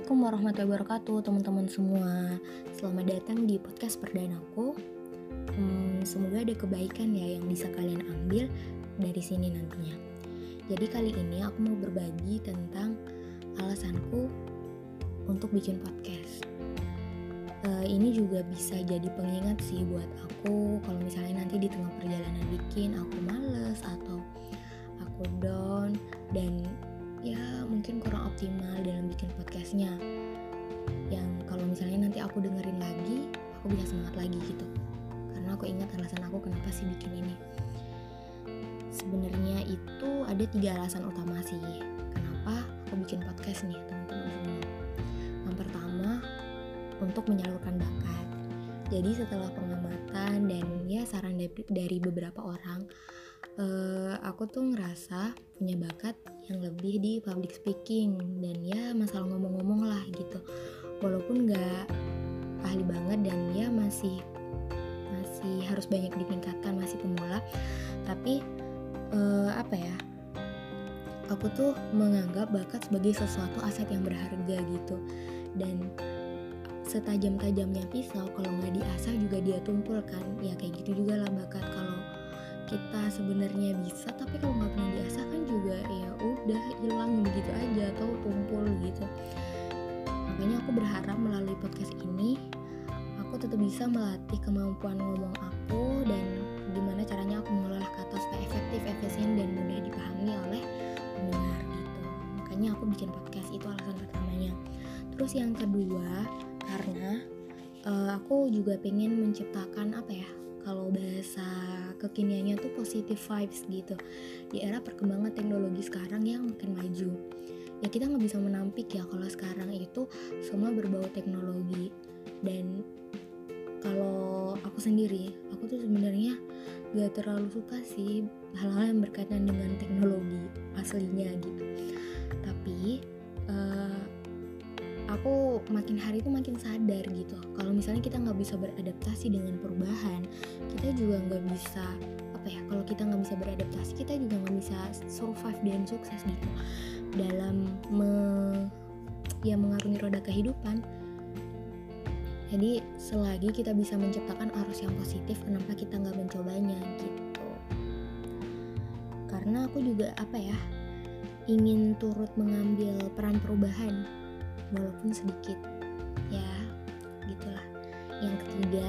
Assalamualaikum warahmatullahi wabarakatuh teman-teman semua. Selamat datang di podcast perdanaku. Hmm, Semoga ada kebaikan ya yang bisa kalian ambil dari sini nantinya. Jadi kali ini aku mau berbagi tentang alasanku untuk bikin podcast. Uh, Ini juga bisa jadi pengingat sih buat aku. Kalau misalnya nanti di tengah perjalanan bikin aku males atau aku down dan ya mungkin kurang optimal dalam bikin podcastnya. Yang kalau misalnya nanti aku dengerin lagi aku bisa semangat lagi gitu. Karena aku ingat alasan aku kenapa sih bikin ini. Sebenarnya itu ada tiga alasan utama sih kenapa aku bikin podcast nih teman-teman. Yang pertama untuk menyalurkan bakat jadi setelah pengamatan dan ya saran dari beberapa orang uh, aku tuh ngerasa punya bakat yang lebih di public speaking dan ya masalah ngomong-ngomong lah gitu. Walaupun nggak ahli banget dan ya masih masih harus banyak ditingkatkan masih pemula tapi uh, apa ya aku tuh menganggap bakat sebagai sesuatu aset yang berharga gitu. Dan setajam-tajamnya pisau kalau nggak diasah juga dia tumpul kan ya kayak gitu juga lah bakat kalau kita sebenarnya bisa. Tapi kalau nggak pernah diasah kan juga ya udah hilang begitu aja atau tumpul gitu. Makanya aku berharap melalui podcast ini aku tetap bisa melatih kemampuan ngomong aku dan gimana caranya aku mengolah kata supaya efektif, efisien dan mudah dipahami oleh pendengar gitu. Makanya aku bikin podcast itu alasan pertamanya. Terus yang kedua aku juga pengen menciptakan apa ya kalau bahasa kekiniannya tuh positive vibes gitu. Di era perkembangan teknologi sekarang yang makin maju. Ya kita nggak bisa menampik ya kalau sekarang itu semua berbau teknologi. Dan kalau aku sendiri aku tuh sebenarnya gak terlalu suka sih hal-hal yang berkaitan dengan teknologi aslinya gitu. Tapi uh, aku makin hari itu makin sadar gitu. Kalau misalnya kita nggak bisa beradaptasi dengan perubahan kita juga nggak bisa apa ya kalau kita nggak bisa beradaptasi kita juga nggak bisa survive dan sukses gitu. Dalam me, ya mengarungi roda kehidupan. Jadi selagi kita bisa menciptakan arus yang positif kenapa kita nggak mencobanya gitu? Karena aku juga apa ya ingin turut mengambil peran perubahan walaupun sedikit. Ya gitulah. Yang ketiga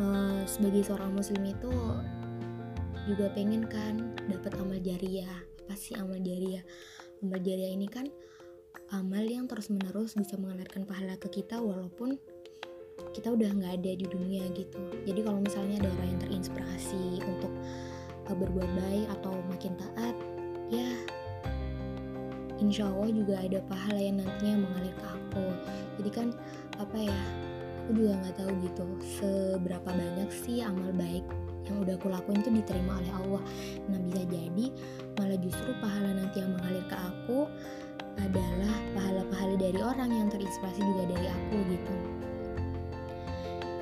uh, sebagai seorang muslim itu juga pengen kan dapat amal jariah. Apa sih amal jariah? Amal jariah ini kan amal yang terus menerus bisa mengantarkan pahala ke kita walaupun kita udah nggak ada di dunia gitu. Jadi kalau misalnya ada orang yang terinspirasi untuk uh, berbuat baik atau makin taat ya insya Allah juga ada pahala yang nantinya mengalir ke aku. Jadi kan apa ya aku juga nggak tahu gitu seberapa banyak sih amal baik yang udah aku lakuin itu diterima oleh Allah. Nah bisa jadi malah justru pahala nanti yang mengalir ke aku adalah pahala-pahala dari orang yang terinspirasi juga dari aku gitu.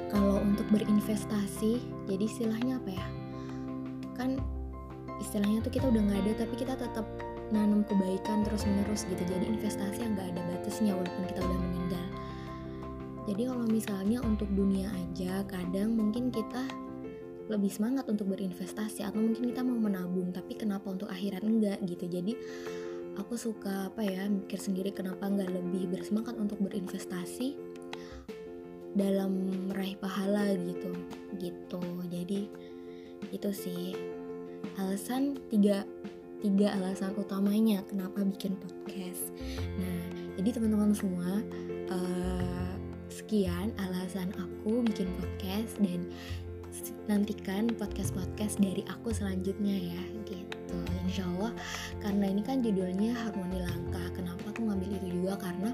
Kalau untuk berinvestasi jadi istilahnya apa ya? Kan istilahnya tuh kita udah nggak ada tapi kita tetap nanam kebaikan terus menerus gitu. Jadi investasi yang gak ada batasnya walaupun kita udah meninggal. Jadi kalau misalnya untuk dunia aja kadang mungkin kita lebih semangat untuk berinvestasi atau mungkin kita mau menabung tapi kenapa untuk akhirat enggak gitu. Jadi aku suka apa ya mikir sendiri kenapa nggak lebih bersemangat untuk berinvestasi dalam meraih pahala gitu gitu. Jadi itu sih. Alasan tiga tiga alasan utamanya kenapa bikin podcast. Nah, jadi teman-teman semua, uh, sekian alasan aku bikin podcast dan nantikan podcast-podcast dari aku selanjutnya ya gitu insya Allah karena ini kan judulnya harmoni langkah kenapa aku ngambil itu juga karena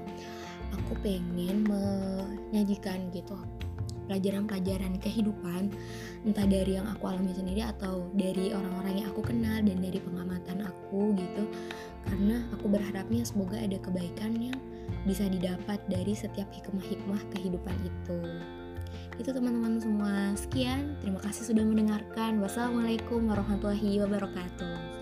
aku pengen menyajikan gitu pelajaran-pelajaran kehidupan entah dari yang aku alami sendiri atau dari orang-orang yang aku kenal dan dari pengamatan aku gitu. Karena aku berharapnya semoga ada kebaikan yang bisa didapat dari setiap hikmah-hikmah kehidupan itu. Itu teman-teman semua. Sekian. Terima kasih sudah mendengarkan. Wassalamualaikum warahmatullahi wabarakatuh